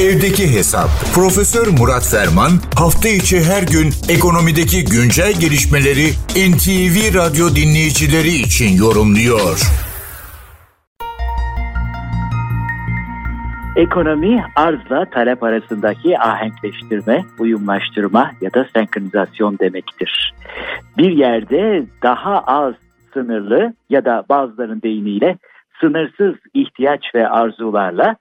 Evdeki Hesap. Profesör Murat Ferman hafta içi her gün ekonomideki güncel gelişmeleri NTV Radyo dinleyicileri için yorumluyor. Ekonomi arzla talep arasındaki ahenkleştirme, uyumlaştırma ya da senkronizasyon demektir. Bir yerde daha az sınırlı ya da bazıların deyimiyle sınırsız ihtiyaç ve arzularla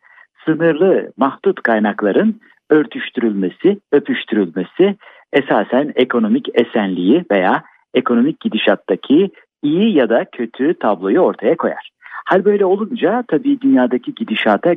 sınırlı mahdut kaynakların örtüştürülmesi, öpüştürülmesi esasen ekonomik esenliği veya ekonomik gidişattaki iyi ya da kötü tabloyu ortaya koyar. Hal böyle olunca tabii dünyadaki gidişata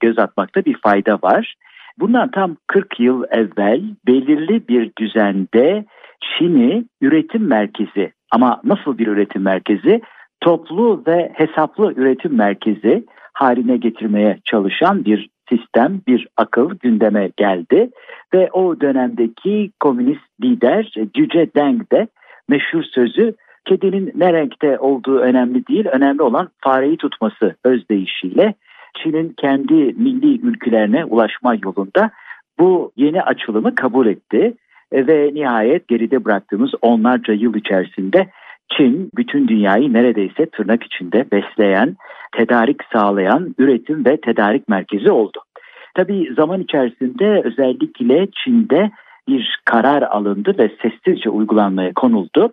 göz atmakta bir fayda var. Bundan tam 40 yıl evvel belirli bir düzende Çin'i üretim merkezi ama nasıl bir üretim merkezi? Toplu ve hesaplı üretim merkezi haline getirmeye çalışan bir sistem, bir akıl gündeme geldi. Ve o dönemdeki komünist lider Cüce Deng de meşhur sözü kedinin ne renkte olduğu önemli değil, önemli olan fareyi tutması özdeyişiyle Çin'in kendi milli ülkelerine ulaşma yolunda bu yeni açılımı kabul etti. Ve nihayet geride bıraktığımız onlarca yıl içerisinde Çin bütün dünyayı neredeyse tırnak içinde besleyen, tedarik sağlayan üretim ve tedarik merkezi oldu. Tabii zaman içerisinde özellikle Çin'de bir karar alındı ve sessizce uygulanmaya konuldu.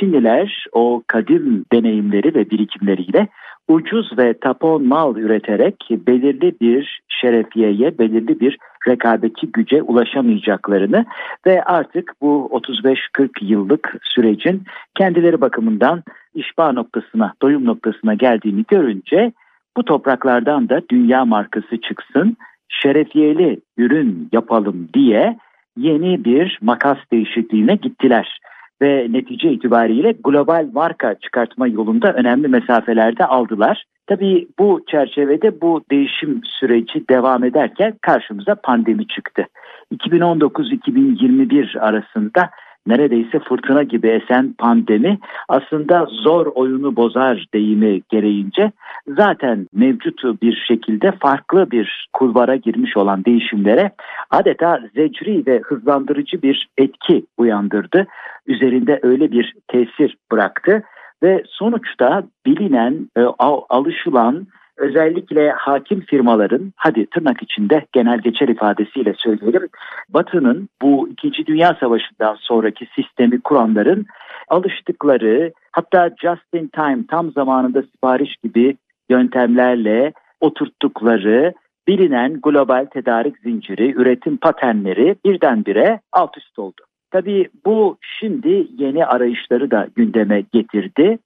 Çinliler o kadim deneyimleri ve birikimleriyle ucuz ve tapon mal üreterek belirli bir şerefiyeye, belirli bir rekabetçi güce ulaşamayacaklarını ve artık bu 35-40 yıllık sürecin kendileri bakımından işba noktasına, doyum noktasına geldiğini görünce bu topraklardan da dünya markası çıksın, şerefiyeli ürün yapalım diye yeni bir makas değişikliğine gittiler ve netice itibariyle global marka çıkartma yolunda önemli mesafelerde aldılar. Tabii bu çerçevede bu değişim süreci devam ederken karşımıza pandemi çıktı. 2019-2021 arasında neredeyse fırtına gibi esen pandemi aslında zor oyunu bozar deyimi gereğince zaten mevcut bir şekilde farklı bir kulvara girmiş olan değişimlere adeta zecri ve hızlandırıcı bir etki uyandırdı. Üzerinde öyle bir tesir bıraktı ve sonuçta bilinen, e, alışılan özellikle hakim firmaların hadi tırnak içinde genel geçer ifadesiyle söyleyelim Batı'nın bu 2. Dünya Savaşı'ndan sonraki sistemi kuranların alıştıkları hatta just in time tam zamanında sipariş gibi yöntemlerle oturttukları bilinen global tedarik zinciri, üretim paternleri birdenbire alt üst oldu. Tabii bu şimdi yeni arayışları da gündeme getirdi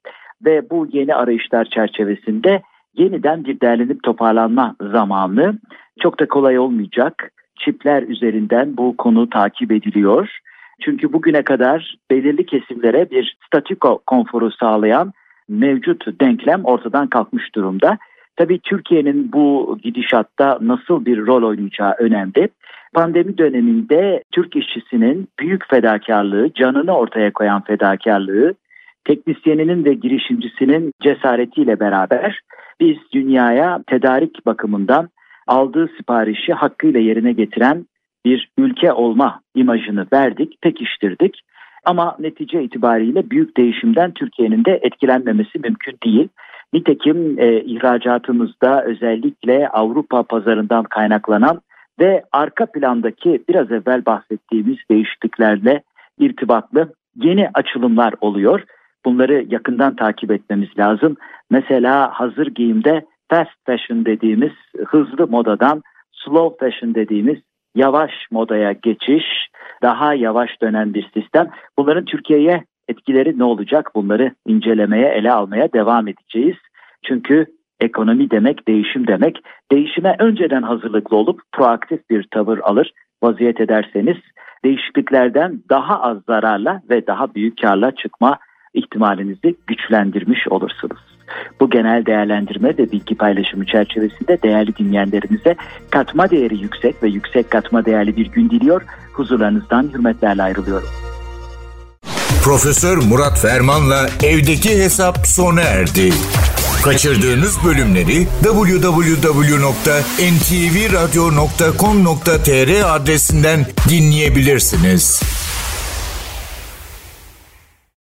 ve bu yeni arayışlar çerçevesinde yeniden bir derlenip toparlanma zamanı çok da kolay olmayacak. Çipler üzerinden bu konu takip ediliyor. Çünkü bugüne kadar belirli kesimlere bir statiko konforu sağlayan mevcut denklem ortadan kalkmış durumda. Tabii Türkiye'nin bu gidişatta nasıl bir rol oynayacağı önemli. Pandemi döneminde Türk işçisinin büyük fedakarlığı, canını ortaya koyan fedakarlığı, teknisyeninin ve girişimcisinin cesaretiyle beraber biz dünyaya tedarik bakımından aldığı siparişi hakkıyla yerine getiren bir ülke olma imajını verdik, pekiştirdik. Ama netice itibariyle büyük değişimden Türkiye'nin de etkilenmemesi mümkün değil. Nitekim e, ihracatımızda özellikle Avrupa pazarından kaynaklanan ve arka plandaki biraz evvel bahsettiğimiz değişikliklerle irtibatlı yeni açılımlar oluyor. Bunları yakından takip etmemiz lazım. Mesela hazır giyimde fast fashion dediğimiz hızlı modadan slow fashion dediğimiz yavaş modaya geçiş, daha yavaş dönen bir sistem. Bunların Türkiye'ye etkileri ne olacak? Bunları incelemeye, ele almaya devam edeceğiz. Çünkü ekonomi demek, değişim demek. Değişime önceden hazırlıklı olup proaktif bir tavır alır, vaziyet ederseniz değişikliklerden daha az zararla ve daha büyük karla çıkma ihtimalinizi güçlendirmiş olursunuz. Bu genel değerlendirme ve bilgi paylaşımı çerçevesinde değerli dinleyenlerimize katma değeri yüksek ve yüksek katma değerli bir gün diliyor. Huzurlarınızdan hürmetlerle ayrılıyorum. Profesör Murat Ferman'la evdeki hesap sona erdi. Kaçırdığınız bölümleri www.ntvradio.com.tr adresinden dinleyebilirsiniz.